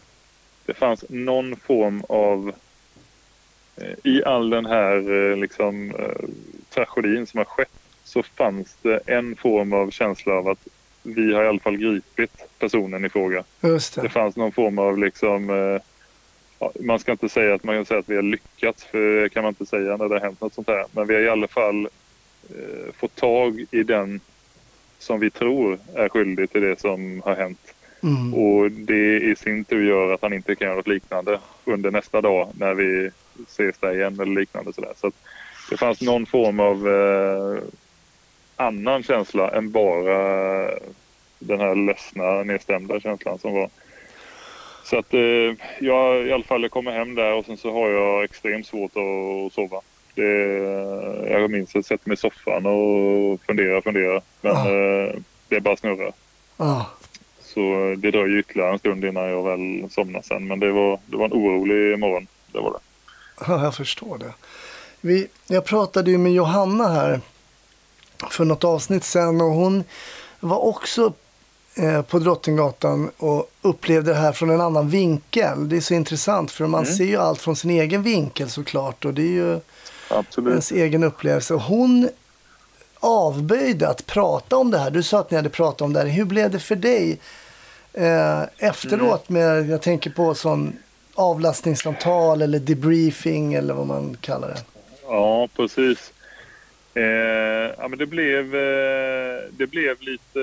det fanns någon form av i all den här liksom, tragedin som har skett så fanns det en form av känsla av att vi har i alla fall gripit personen i fråga. Just det. det fanns någon form av liksom eh, man ska inte säga att man kan säga att vi har lyckats, för det kan man inte säga när det har hänt något sånt här. Men vi har i alla fall eh, fått tag i den som vi tror är skyldig till det som har hänt. Mm. Och det i sin tur gör att han inte kan göra något liknande under nästa dag när vi ses där igen eller liknande sådär. Så det fanns någon form av eh, annan känsla än bara den här ledsna, nedstämda känslan som var. Så att eh, jag i alla fall jag kommer hem där och sen så har jag extremt svårt att sova. Det, jag minns att jag sätter mig i soffan och funderar funderar. Men ah. eh, det bara snurrar. Ah. Så det dröjer ytterligare en stund innan jag väl somnar sen. Men det var, det var en orolig morgon. Det var det. Ja, jag förstår det. Vi, jag pratade ju med Johanna här för något avsnitt sen och hon var också eh, på Drottninggatan och upplevde det här från en annan vinkel. Det är så intressant för man mm. ser ju allt från sin egen vinkel såklart och det är ju Absolut. ens egen upplevelse. Hon avböjde att prata om det här. Du sa att ni hade pratat om det här. Hur blev det för dig eh, efteråt? Mm. Med, jag tänker på sån avlastningssamtal eller debriefing eller vad man kallar det. Ja, precis. Eh, ja, men det blev, eh, det blev lite,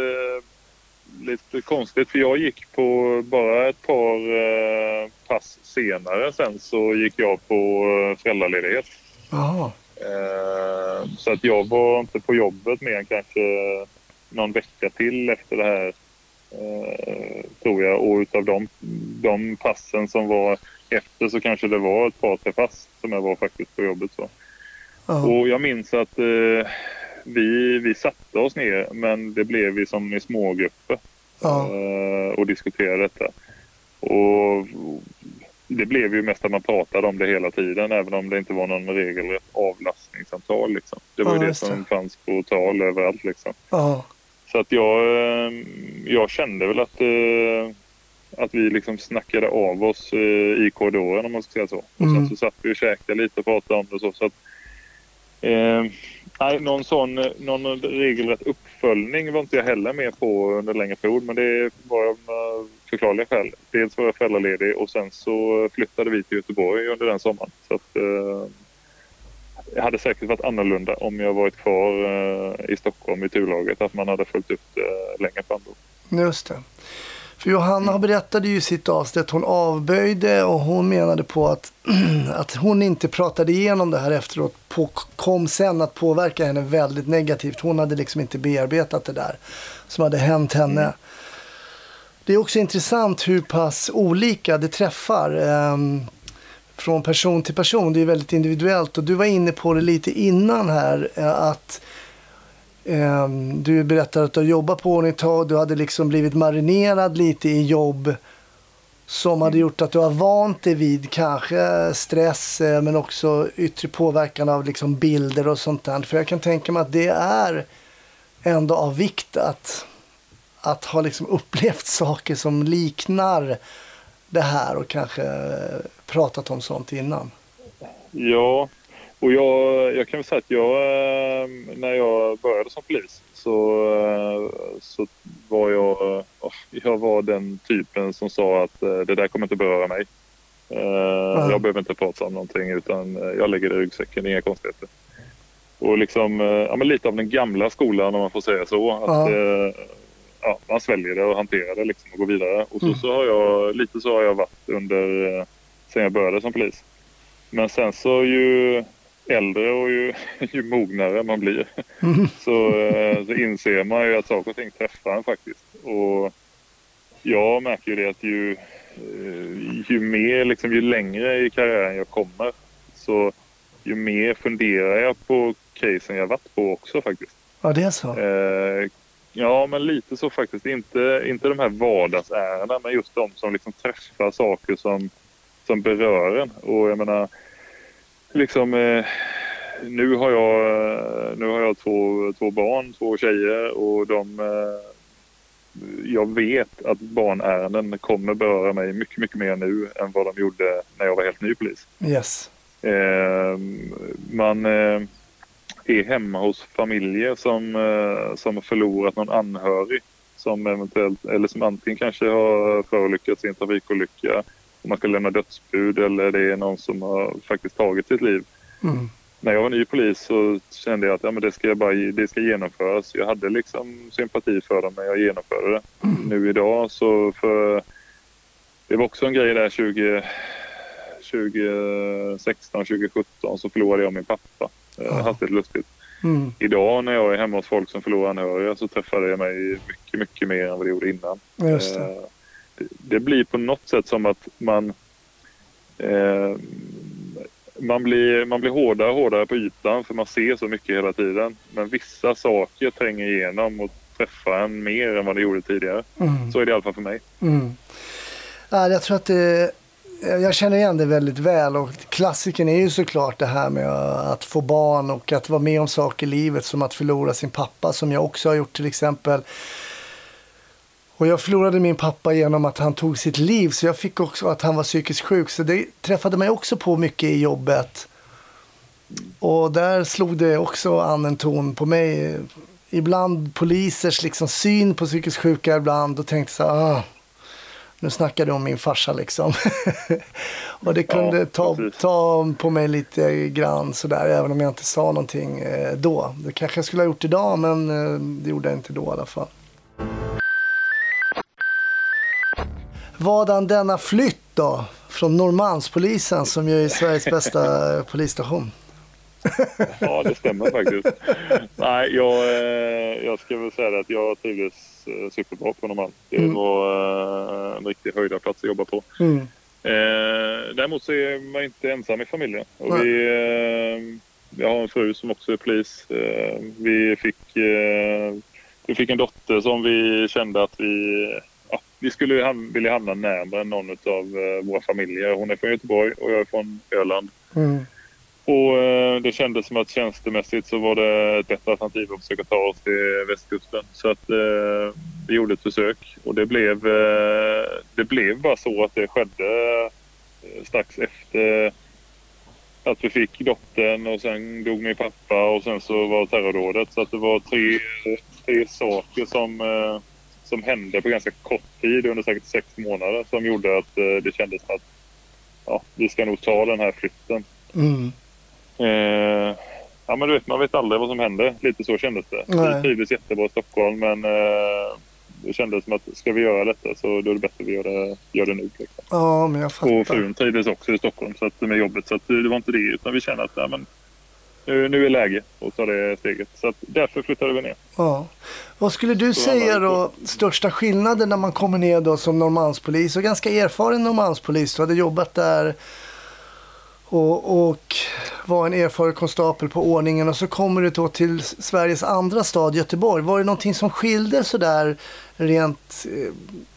lite konstigt för jag gick på bara ett par eh, pass senare sen så gick jag på eh, föräldraledighet. Aha. Eh, så att jag var inte på jobbet mer än kanske någon vecka till efter det här. Tror jag. Och utav de, de passen som var efter så kanske det var ett par, tre pass som jag var faktiskt på jobbet. Så. Och jag minns att eh, vi, vi satte oss ner men det blev vi som i smågrupper oh. eh, och diskuterade detta. Och det blev ju mest att man pratade om det hela tiden även om det inte var någon regelrätt avlastningssamtal. Liksom. Det var ju det som fanns på tal överallt. Liksom. Så att jag, eh, jag kände väl att, eh, att vi liksom snackade av oss i korridoren om man ska säga så. Och mm. sen så satt vi och käkade lite och pratade om det. Så, så att, eh, nej, någon sån eh, någon regelrätt uppföljning var inte jag heller med på under längre period men det var av förklarliga skäl. Dels var jag föräldraledig och sen så flyttade vi till Göteborg under den sommaren. Så att, eh, det hade säkert varit annorlunda om jag varit kvar eh, i Stockholm i turlaget. Att man hade följt upp det längre fram då. Just det. För Johanna berättade ju i sitt avsnitt att hon avböjde och hon menade på att, att hon inte pratade igenom det här efteråt på, kom sen att påverka henne väldigt negativt. Hon hade liksom inte bearbetat det där som hade hänt henne. Mm. Det är också intressant hur pass olika det träffar. Um, från person till person. Det är väldigt individuellt. Och du var inne på det lite innan här. Eh, att eh, Du berättade att du har jobbat på ordning tag. Du hade liksom blivit marinerad lite i jobb som hade gjort att du har vant dig vid kanske stress eh, men också yttre påverkan av liksom bilder och sånt där. För jag kan tänka mig att det är ändå av vikt att, att ha liksom upplevt saker som liknar det här och kanske pratat om sånt innan. Ja, och jag, jag kan väl säga att jag, eh, när jag började som polis så, eh, så var jag, jag var den typen som sa att eh, det där kommer inte beröra mig. Mm. Jag behöver inte prata om någonting utan jag lägger det i ryggsäcken, inga konstigheter. Och liksom, ja, men lite av den gamla skolan om man får säga så. Att, mm ja, man sväljer det och hanterar det liksom och går vidare. Och så, mm. så har jag, lite så har jag varit under, sen jag började som polis. Men sen så ju äldre och ju, ju mognare man blir mm. så, eh, så inser man ju att saker och ting träffar en faktiskt. Och jag märker ju det att ju, eh, ju mer, liksom, ju längre i karriären jag kommer så ju mer funderar jag på casen jag varit på också faktiskt. Ja, det är så. Eh, Ja, men lite så faktiskt. Inte, inte de här vardagsärendena, men just de som liksom träffar saker som, som berör en. Och jag menar, liksom... Eh, nu har jag, nu har jag två, två barn, två tjejer och de... Eh, jag vet att barnärenden kommer beröra mig mycket, mycket mer nu än vad de gjorde när jag var helt ny polis. Yes. Eh, man... Eh, är hemma hos familjer som, eh, som har förlorat någon anhörig som eventuellt, eller som antingen kanske har förolyckats i en trafikolycka och man ska lämna dödsbud eller det är någon som har faktiskt tagit sitt liv. Mm. När jag var ny polis så kände jag att ja, men det, ska bara, det ska genomföras. Jag hade liksom sympati för dem men jag genomförde det. Mm. Nu idag så för... Det var också en grej där 20, 2016, 2017 så förlorade jag min pappa. Ja. Ja. Hastigt lustigt. Mm. Idag när jag är hemma hos folk som förlorar anhöriga så träffar det mig mycket, mycket mer än vad det gjorde innan. Just det. Eh, det- Det blir på något sätt som att man eh, man blir, man blir hårdare och hårdare på ytan för man ser så mycket hela tiden. Men vissa saker tränger igenom och träffar en mer än vad det gjorde tidigare. Mm. Så är det i alla fall för mig. Mm. Ja, jag tror att det, jag känner igen det väldigt väl och klassiken är ju såklart det här med att få barn och att vara med om saker i livet som att förlora sin pappa som jag också har gjort till exempel. Och jag förlorade min pappa genom att han tog sitt liv så jag fick också att han var psykiskt sjuk så det träffade mig också på mycket i jobbet. Och där slog det också an en ton på mig. Ibland polisers liksom syn på psykiskt sjuka ibland och tänkte så här, ah, nu snackar du om min farsa liksom. och det kunde Ja, ta, ta på mig lite grann sådär, även om jag inte sa någonting eh, då. Det kanske jag skulle ha gjort idag, men eh, det gjorde jag inte då i alla fall. Vadan denna flytt då? Från Norrmalmspolisen som ju är Sveriges bästa polisstation. Ja, det stämmer faktiskt. Nej, jag, eh, jag ska väl säga att jag trivdes eh, superbra på Norrmalm. Det Mm. var eh, en riktig höjdarplats att jobba på. Mm. Eh, däremot så är man inte ensam i familjen. Och Nej. vi, eh, jag har en fru som också är polis. Eh, vi, fick, vi fick en dotter som vi kände att vi, vi skulle ham- vilja hamna närmare någon av eh, våra familjer. Hon är från Göteborg och jag är från Öland. Mm. Och eh, det kändes som att tjänstemässigt så var det ett bättre alternativ att försöka ta oss till västkusten. Så att eh, vi gjorde ett försök och det blev, eh, det blev bara så att det skedde eh, strax efter att vi fick dottern och sen dog min pappa och sen så var terrordådet. Så att det var tre, tre saker som, eh, som hände på ganska kort tid under säkert sex månader som gjorde att eh, det kändes att ja, vi ska nog ta den här flytten. Mm. Eh, ja men du vet, man vet aldrig vad som händer. Lite så kändes det. Nej. Vi trivdes jättebra i Stockholm men eh, det kändes som att ska vi göra detta så då är det bättre att vi gör det, gör det nu. Liksom. Ja, men jag Och fattar. frun trivdes också i Stockholm så att, med jobbet så att det var inte det utan vi kände att ja, men, nu, nu är läge att ta det steget. Så därför flyttade vi ner. Ja. Vad skulle du Så säga då, största skillnaden när man kommer ner då som Norrmalmspolis och ganska erfaren Norrmalmspolis. Du hade jobbat där och, och var en erfaren konstapel på ordningen och så kommer du då till Sveriges andra stad Göteborg. Var det någonting som skilde sådär rent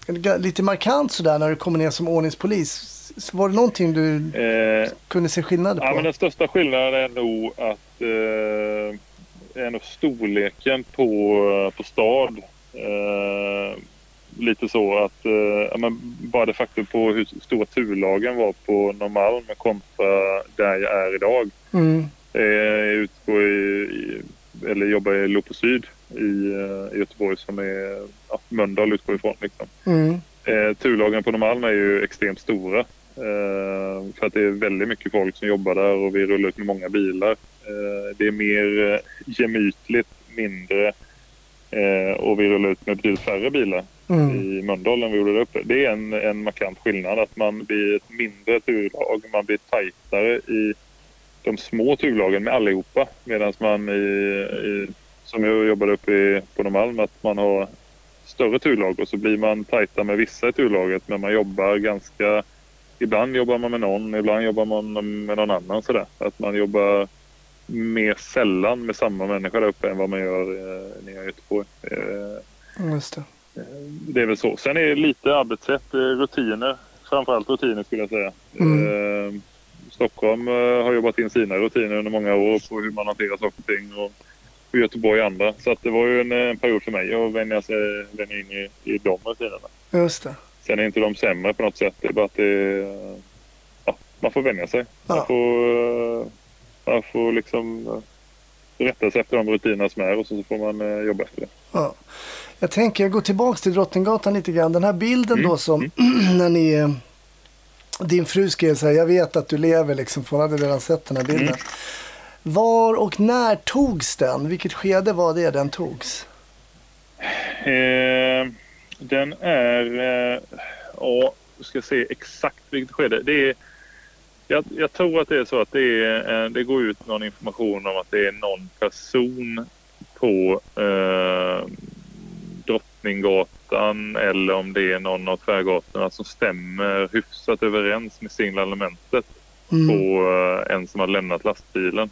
eh, lite markant sådär när du kommer ner som ordningspolis? Var det någonting du Eh, kunde se skillnader på? Ja, men den största skillnaden är nog att eh, är nog storleken på, på stad. Eh, lite så att eh, men bara det faktum på hur stora turlagen var på Norrmalm kontra där jag är idag. Mm, Eh, Jag utgår i, i, eller jobbar i Lopo Syd i, eh, i Göteborg som är ja, Mölndal utgår ifrån. Liksom. mm, Eh, turlagen på Norrmalm är ju extremt stora. Eh, för att det är väldigt mycket folk som jobbar där och vi rullar ut med många bilar. Eh, det är mer eh, gemytligt, mindre och vi rullar ut med betydligt färre bilar mm, i Mölndal än vi gjorde där uppe. Det är en, en markant skillnad att man blir ett mindre turlag. Man blir tajtare i de små turlagen med allihopa. Medan man i, i som jag jobbade uppe i, på Norrmalm, att man har större turlag och så blir man tajta med vissa i turlaget men man jobbar ganska... Ibland jobbar man med någon, ibland jobbar man med någon annan sådär. Att man jobbar mer sällan med samma människa där uppe än vad man gör eh, nere i Göteborg. Eh, just det. det är väl så. Sen är det lite arbetssätt, eh, rutiner. Framförallt rutiner skulle jag säga. Mm. Eh, Stockholm eh, har jobbat in sina rutiner under många år på hur man hanterar saker och ting. Och, och Göteborg andra. Så att det var ju en, en period för mig att vänja sig vänja in i, i de rutinerna. Just det. Sen är inte de sämre på något sätt. Det är bara att det, ja, man får vänja sig. Ja. Man får, eh, man får liksom... eh, rätta sig efter de rutinerna som är och så, får man eh, jobba efter det. Ja. Jag tänker, jag går tillbaka till Drottninggatan lite grann. Den här bilden mm. då som mm. när ni din fru skrev så här, jag vet att du lever liksom, för hon hade redan sett den här bilden. Mm. Var och när togs den? Vilket skede var det den togs? Eh, den är, eh, ja, vi ska se exakt vilket skede. Det är, jag, jag, tror att det är så att det, är, eh, det går ut någon information om att det är någon person på eh, Drottninggatan eller om det är någon av tvärgatorna som stämmer hyfsat överens med signalementet mm. på eh, en som har lämnat lastbilen.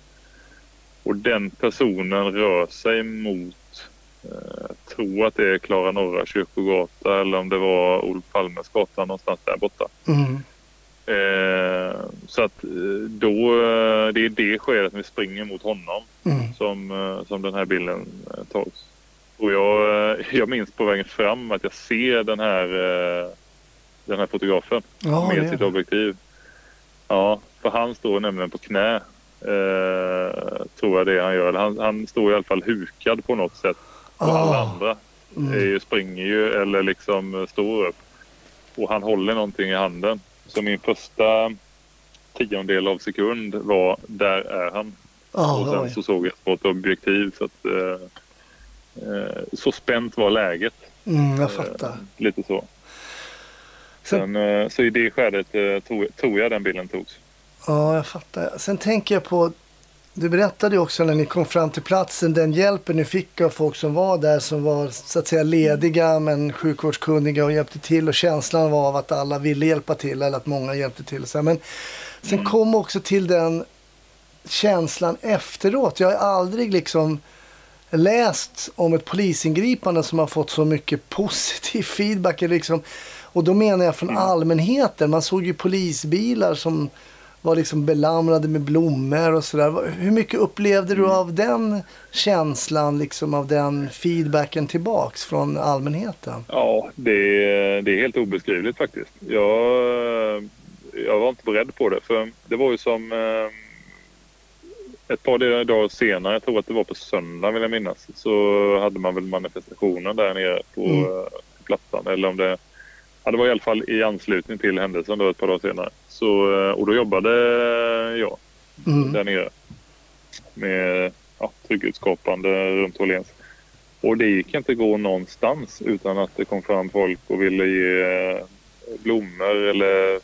Och den personen rör sig mot, jag tror att det är Klara Norra kyrkogata eller om det var Olof Palmes gata någonstans där borta. Mm. Eh, så att eh, då, eh, det är det skedet vi springer mot honom mm. som, som den här bilden tas. Och jag, jag minns på vägen fram att jag ser den här, den här fotografen ja, med sitt objektiv. Ja, för han står nämligen på knä. Eh, tror jag det han gör. Han, han står i alla fall hukad på något sätt. Och alla andra mm. springer ju eller liksom står upp. Och han håller någonting i handen. Så min första tiondel av sekund var där är han. Oh, och sen oj. så såg jag på ett objektiv så att eh, eh, så spänt var läget. Mm, jag fattar. Eh, lite så. Sen, eh, så i det skedet eh, tog, tog jag den bilden togs. Ja, jag fattar. Sen tänker jag på du berättade ju också när ni kom fram till platsen den hjälpen ni fick av folk som var där som var så att säga lediga men sjukvårdskunniga och hjälpte till och känslan var av att alla ville hjälpa till eller att många hjälpte till. Men sen kom också till den känslan efteråt. Jag har aldrig liksom läst om ett polisingripande som har fått så mycket positiv feedback. Liksom. Och då menar jag från allmänheten. Man såg ju polisbilar som var liksom belamrade med blommor och sådär. Hur mycket upplevde du mm. av den känslan, liksom av den feedbacken tillbaks från allmänheten? Ja, det, det är helt obeskrivligt faktiskt. Jag, jag var inte beredd på det. För det var ju som eh, ett par dagar senare, jag tror att det var på söndag vill jag minnas, så hade man väl manifestationen där nere på mm. Eh, plattan. Eller om det Ja, det var i alla fall i anslutning till händelsen då ett par dagar senare. Så, eh, och då jobbade jag mm. där nere med ja, trygghetsskapande runt Åhléns. Och det gick inte gå någonstans utan att det kom fram folk och ville ge eh, blommor eller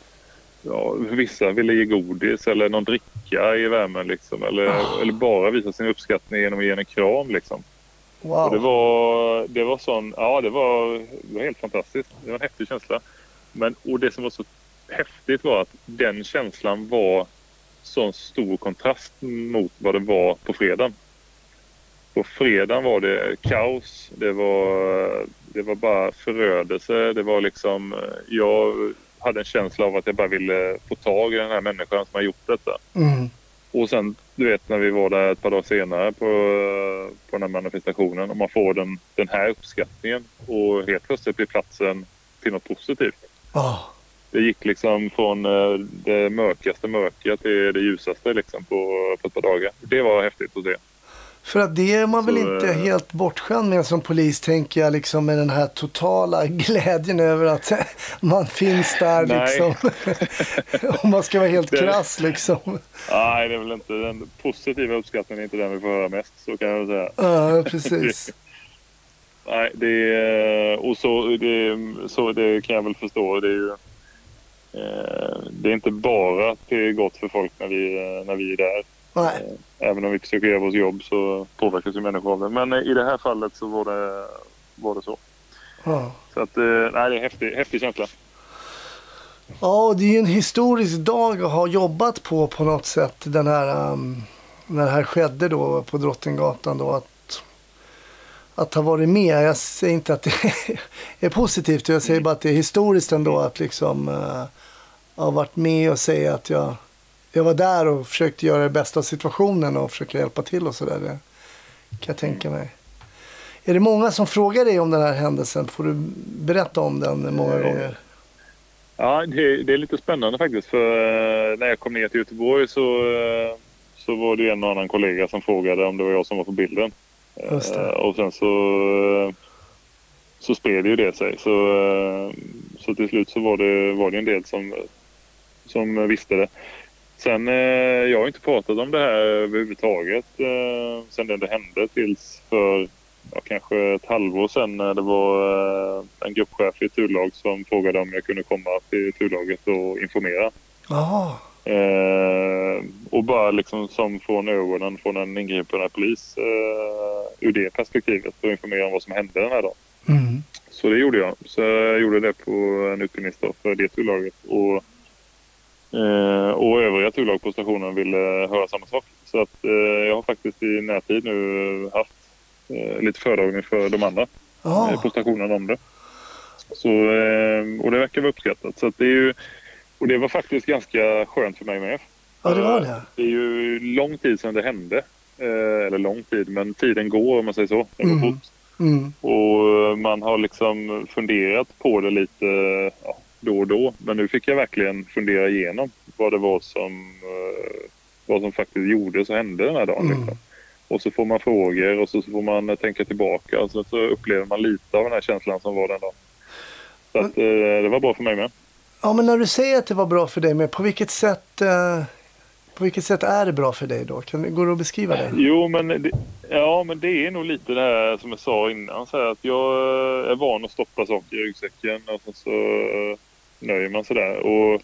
ja, vissa ville ge godis eller någon dricka i värmen liksom. Eller, oh. eller bara visa sin uppskattning genom att ge en kram liksom. Wow. det var, det var sån, ja det var, det var helt fantastiskt. Det var en häftig känsla. Men, och det som var så häftigt var att den känslan var sån stor kontrast mot vad det var på fredagen. På fredagen var det kaos. Det var, det var bara förödelse. Det var liksom, jag hade en känsla av att jag bara ville få tag i den här människan som har gjort detta. Mm. Och sen, du vet, när vi var där ett par dagar senare på, på den här manifestationen och man får den, den här uppskattningen och helt plötsligt blir platsen till något positivt. Oh. Det gick liksom från eh, det mörkaste mörka till det ljusaste liksom på, på ett par dagar. Det var häftigt att se. För att det är man väl inte eh, helt bortskämd med som polis, tänker jag, liksom med den här totala glädjen över att man finns där liksom. Om man ska vara helt det, krass liksom. Nej, det är väl inte den positiva uppskattningen är inte den vi får höra mest, så kan jag väl säga. Ja, precis. nej, det är, och så det, så det kan jag väl förstå. Det är ju eh, det är inte bara till gott för folk när vi, när vi är där. Nej. Även om vi försöker göra vårt jobb så påverkas ju människor av det. Men eh, i det här fallet så var det, var det så. Ja. Så att, eh, nej, det är en häftig, häftig känsla. Ja, det är ju en historisk dag att ha jobbat på på något sätt. Den här, um, när det här skedde då på Drottninggatan då. Att, att ha varit med. Jag säger inte att det är positivt. Jag säger bara att det är historiskt ändå att liksom uh, ha varit med och säga att jag jag var där och försökte göra det bästa av situationen och försöka hjälpa till och sådär. Det kan jag tänka mig. Är det många som frågar dig om den här händelsen? Får du berätta om den många gånger? Ja, det, det är lite spännande faktiskt. För eh, när jag kom ner till Göteborg så, eh, så var det en och annan kollega som frågade om det var jag som var på bilden. Och sen så, så spred ju det sig. Så, så till slut så var det, var det en del som, som visste det. Sen, jag har inte pratat om det här överhuvudtaget sen det hände tills för ja, kanske ett halvår sedan när det var en gruppchef i ett turlag som frågade om jag kunde komma till turlaget och informera. Jaha. Eh, och bara liksom som från ögonen från en ingripande polis eh, ur det perspektivet och informera om vad som hände den här dagen. Mm. Så det gjorde jag. Så jag gjorde det på en utbildningsdag för det turlaget. Och, eh, och övriga turlag på stationen ville höra samma sak. Så att eh, jag har faktiskt i närtid nu haft eh, lite föredragning för de andra Ja. på stationen om det. Så, eh, och det verkar vara uppskattat. Så det är ju, och det var faktiskt ganska skönt för mig med. ja, det var det. Det är ju lång tid sedan det hände. Eh, eller lång tid, men tiden går om man säger så. Det går Mm. fort. Mm. Och man har liksom funderat på det lite ja, då och då. Men nu fick jag verkligen fundera igenom vad det var som, eh, vad som faktiskt gjordes och hände den här dagen. Mm. Liksom. Och så får man frågor och så får man tänka tillbaka och så, så upplever man lite av den här känslan som var den dagen. Så att, eh, det var bra för mig med. Ja, men när du säger att det var bra för dig, men på vilket sätt, eh, på vilket sätt är det bra för dig då? Kan, går det att beskriva det? Jo, men det, ja, men det är nog lite det här som jag sa innan. Så här, att jag eh, är van att stoppa saker i ryggsäcken och så eh, nöjer man sig där. Och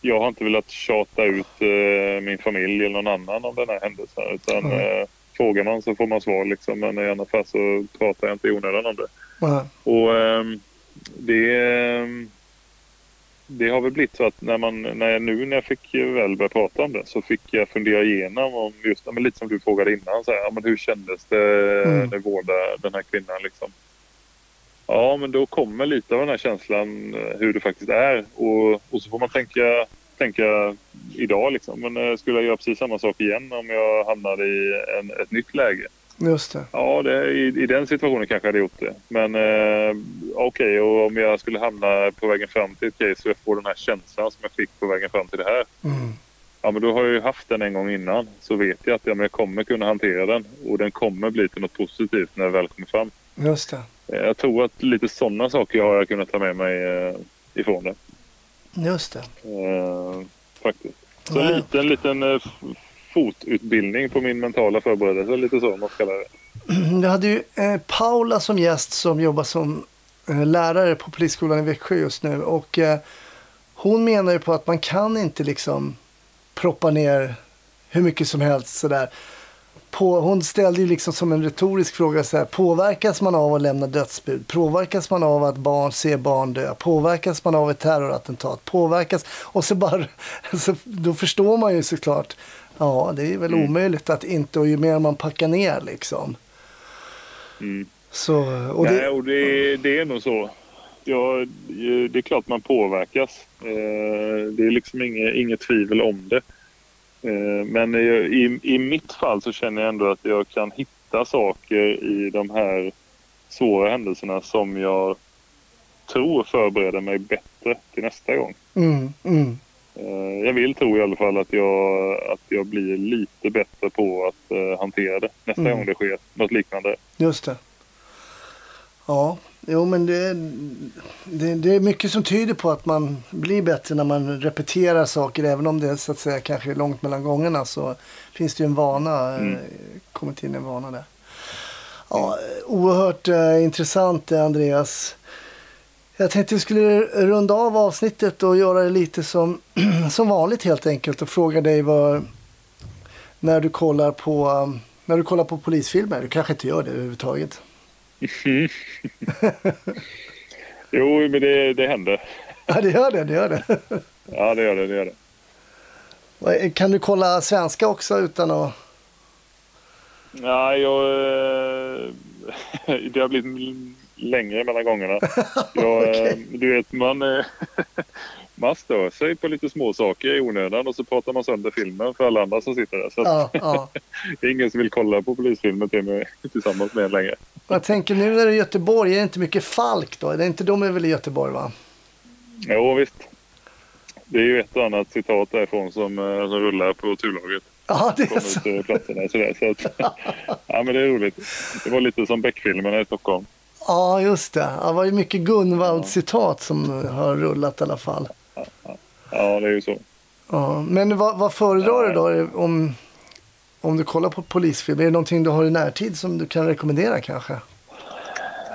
jag har inte velat tjata ut eh, min familj eller någon annan om den här händelsen. Utan Mm. eh, frågar man så får man svar liksom. Men i alla fall så pratar jag inte i onödan om det. Ja. Och ehm, det, ehm, det har väl blivit så att när man, när jag, nu när jag fick väl börja prata om det så fick jag fundera igenom om just, men lite som du frågade innan, så här, ja, men hur kändes det Mm. när vi vårdade den här kvinnan liksom? Ja, men då kommer lite av den här känslan eh, hur det faktiskt är och, och så får man tänka, tänka idag liksom. Men eh, skulle jag göra precis samma sak igen om jag hamnade i en, ett nytt läge? Just det. Ja, det, i, i den situationen kanske jag hade gjort det. Men eh, okej, och om jag skulle hamna på vägen fram till ett case och jag får den här känslan som jag fick på vägen fram till det här. Mm. Ja, men då har jag ju haft den en gång innan. Så vet jag att ja, men jag kommer kunna hantera den. Och den kommer bli till något positivt när jag väl kommer fram. Just det. Eh, Jag tror att lite sådana saker har jag kunnat ta med mig eh, ifrån det. Just det. Eh, faktiskt. Så en liten, liten eh, fotutbildning på min mentala förberedelse. Lite så man ska kallar det. Vi hade ju eh, Paula som gäst som jobbar som eh, lärare på Polisskolan i Växjö just nu. Och hon menar ju på att man kan inte liksom proppa ner hur mycket som helst sådär. På, hon ställde ju liksom som en retorisk fråga så här, påverkas man av att lämna dödsbud? Påverkas man av att barn ser barn dö? Påverkas man av ett terrorattentat? Påverkas? Och så bara, så, då förstår man ju såklart, ja det är väl omöjligt att inte, och ju mer man packar ner liksom. Mm. Så, och Nej, det, och det, det är nog så. Ja, det är klart man påverkas. Eh, Det är liksom inget, inget tvivel om det. Eh, Men i, i mitt fall så känner jag ändå att jag kan hitta saker i de här svåra händelserna som jag tror förbereder mig bättre till nästa gång. mm, mm, Eh, Jag vill tro i alla fall att jag, att jag blir lite bättre på att hantera det nästa Mm. gång det sker något liknande. just det. Ja, jo men det, det, det är mycket som tyder på att man blir bättre när man repeterar saker. Även om det så att säga kanske är långt mellan gångerna så finns det ju en vana, Mm. eh, kommit in en vana där. Ja, oerhört eh, intressant eh, Andreas. Jag tänkte vi skulle runda av avsnittet och göra det lite som, som vanligt helt enkelt och fråga dig vad, när du kollar på, um, när du kollar på polisfilmer. Du kanske inte gör det överhuvudtaget. Jo, men det, det händer. Ja, det gör det. det, gör det. Ja, det gör det. det, gör det. Kan du kolla svenska också utan att... Ja, jag, eh, det har blivit längre mellan gångerna. Jag, eh, Okej. Du vet, man, eh, man stör sig på lite små saker i onödan och så pratar man sönder filmen för alla andra som sitter där. Så Ja, ja. det är ingen som vill kolla på polisfilmer till mig, tillsammans med en längre. Jag tänker nu när det är Göteborg, är det inte mycket Falk då? Det är inte de är väl i Göteborg va? Jo, visst. det är ju ett och annat citat därifrån som, eh, som rullar på turlaget. Ja, det är så. ut platserna sådär. Så att, ja, men det är roligt. Det var lite som Beck-filmerna i Stockholm. Ja, just det. Det var ju mycket Gunvald-citat som har rullat i alla fall. Ja, det är ju så. Ja, men vad, vad föredrar du då om, om du kollar på polisfilm? Är det någonting du har i närtid som du kan rekommendera kanske?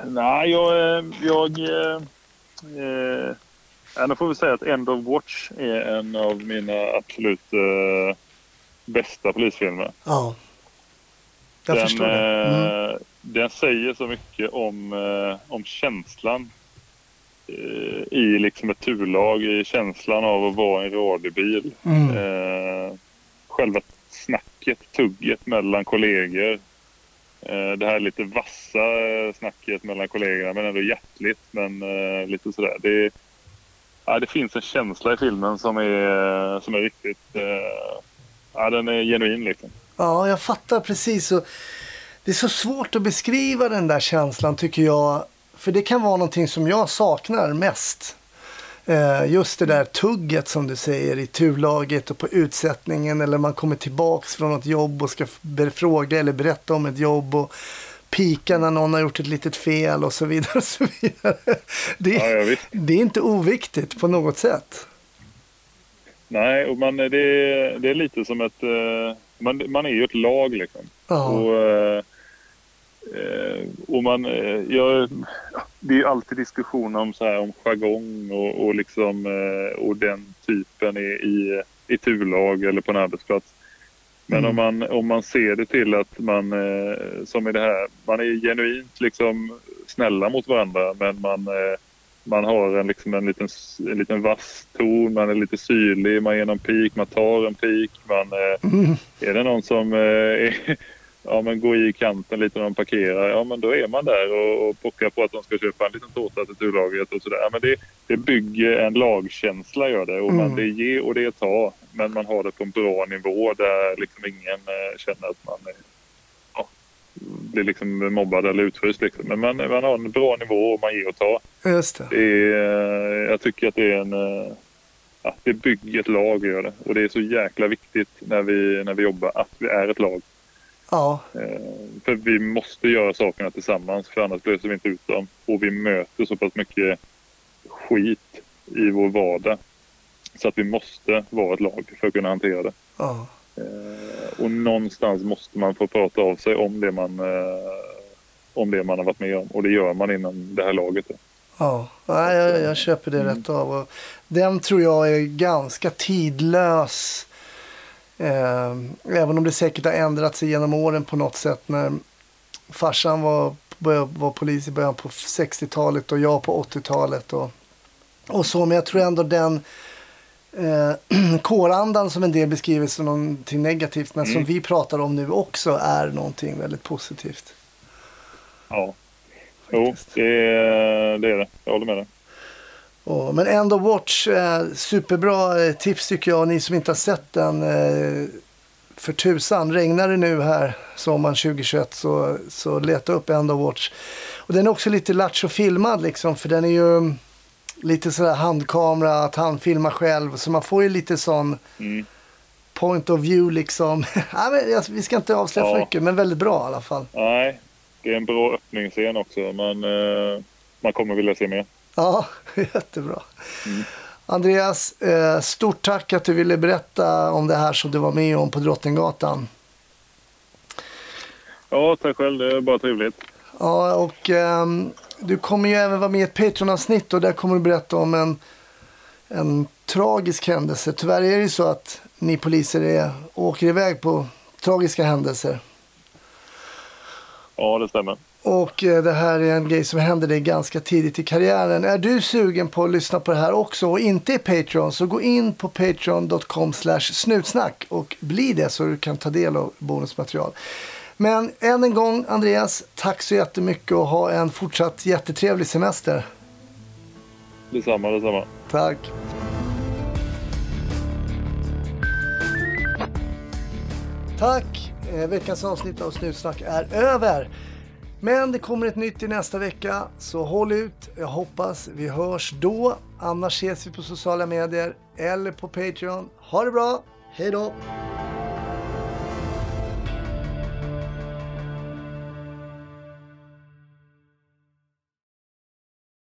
Nej, jag... eh, jag eh, eh, ja, nu får vi säga att End of Watch är en av mina absolut eh, bästa polisfilmer. Ja. Jag den, förstår det. Mm. eh, den säger så mycket om, eh, om känslan eh, i liksom ett turlag, i känslan av att vara en radiobil. Mm. Eh, själva snacket, tugget mellan kollegor. Eh, det här lite vassa eh, snacket mellan kollegorna men ändå hjärtligt men eh, lite sådär. Det, ja, det finns en känsla i filmen som är, som är riktigt... Eh, ja, den är genuin liksom. Ja, jag fattar precis. Och det är så svårt att beskriva den där känslan tycker jag. För det kan vara någonting som jag saknar mest. Eh, Just det där tugget som du säger i turlaget och på utsättningen eller man kommer tillbaks från något jobb och ska fråga eller berätta om ett jobb och pika när någon har gjort ett litet fel och så vidare. Och så vidare. Det, Ja, det är inte oviktigt på något sätt. Nej, och man, det, är, det är lite som ett... eh, Man, man är ju ett lag liksom. Ja. Och, eh, och man... eh, Jag, det är ju alltid diskussion om, så här, om jargong och, och, liksom, eh, och den typen i, i, i turlag eller på en arbetsplats. Men Mm. om, man, om man ser det till att man, eh, som i det här, man är genuint liksom snälla mot varandra men man, eh, man har en, liksom en, liten, en liten vass ton, man är lite syrlig, man ger någon pik, man tar en pik. Man, eh, Mm. är det någon som är, ja, men går i kanten lite när de parkerar, ja men då är man där och, och pockar på att de ska köpa en liten tårta till turlaget och sådär. Ja, men det, det bygger en lagkänsla gör det och man, Mm. det ger och det tar. Men man har det på en bra nivå där liksom ingen eh, känner att man är, ja, blir liksom mobbad eller utfryst. Liksom. Men man, man har en bra nivå och man ger och tar. Just det. Det är, eh, jag tycker att det är en... eh, Ja, det bygger ett lag, gör det. Och det är så jäkla viktigt när vi, när vi jobbar att vi är ett lag. Ja, Eh, För vi måste göra sakerna tillsammans för annars löser vi inte ut dem. Och vi möter så pass mycket skit i vår vardag. Så att vi måste vara ett lag för att kunna hantera det. ja. Eh, Och någonstans måste man få prata av sig om det man, eh, om det man har varit med om. Och det gör man inom det här laget. Ja, jag, jag köper det rätt av. Den tror jag är ganska tidlös. Eh, även om det säkert har ändrat sig genom åren på något sätt. När farsan var, var polis i början på 60-talet och jag på 80-talet. Och, och så, men jag tror ändå den eh, kårandan som en del beskriver som någonting negativt. Men som Mm. vi pratar om nu också är någonting väldigt positivt. Ja. Jo, det är, det är det. Jag håller med dig. Och, men ändå Watch, eh, superbra eh, tips tycker jag. Ni som inte har sett den, eh, för tusan, regnar det nu här sommaren 2021 så, så leta upp End of Watch. Och den är också lite lattjo filmad liksom, för den är ju lite sådär handkamera, att han filmar själv. Så man får ju lite sån Mm. point of view liksom. jag, vi ska inte avslöja för Ja. mycket, men väldigt bra i alla fall. Nej, det är en bra öppningsscen också. Man, eh, man kommer vilja se mer. Ja, jättebra. Andreas, eh, stort tack att du ville berätta om det här som du var med om på Drottninggatan. Ja, tack själv. Det är bara trevligt. Ja, och ehm, du kommer ju även vara med i ett Patreon-avsnitt och där kommer du berätta om en, en tragisk händelse. Tyvärr är det ju så att ni poliser är, åker iväg på tragiska händelser. Ja, det stämmer. Och eh, det här är en grej som hände dig ganska tidigt i karriären. Är du sugen på att lyssna på det här också och inte är Patreon så gå in på patreon.com snutsnack och bli det så du kan ta del av bonusmaterial. Men än en gång Andreas, tack så jättemycket och ha en fortsatt jättetrevlig semester. Detsamma, detsamma. Tack. Tack! Eh, veckans avsnitt av Snutsnack är över. Men det kommer ett nytt i nästa vecka, så håll ut. Jag hoppas vi hörs då. Annars ses vi på sociala medier eller på Patreon. Ha det bra! Hej då!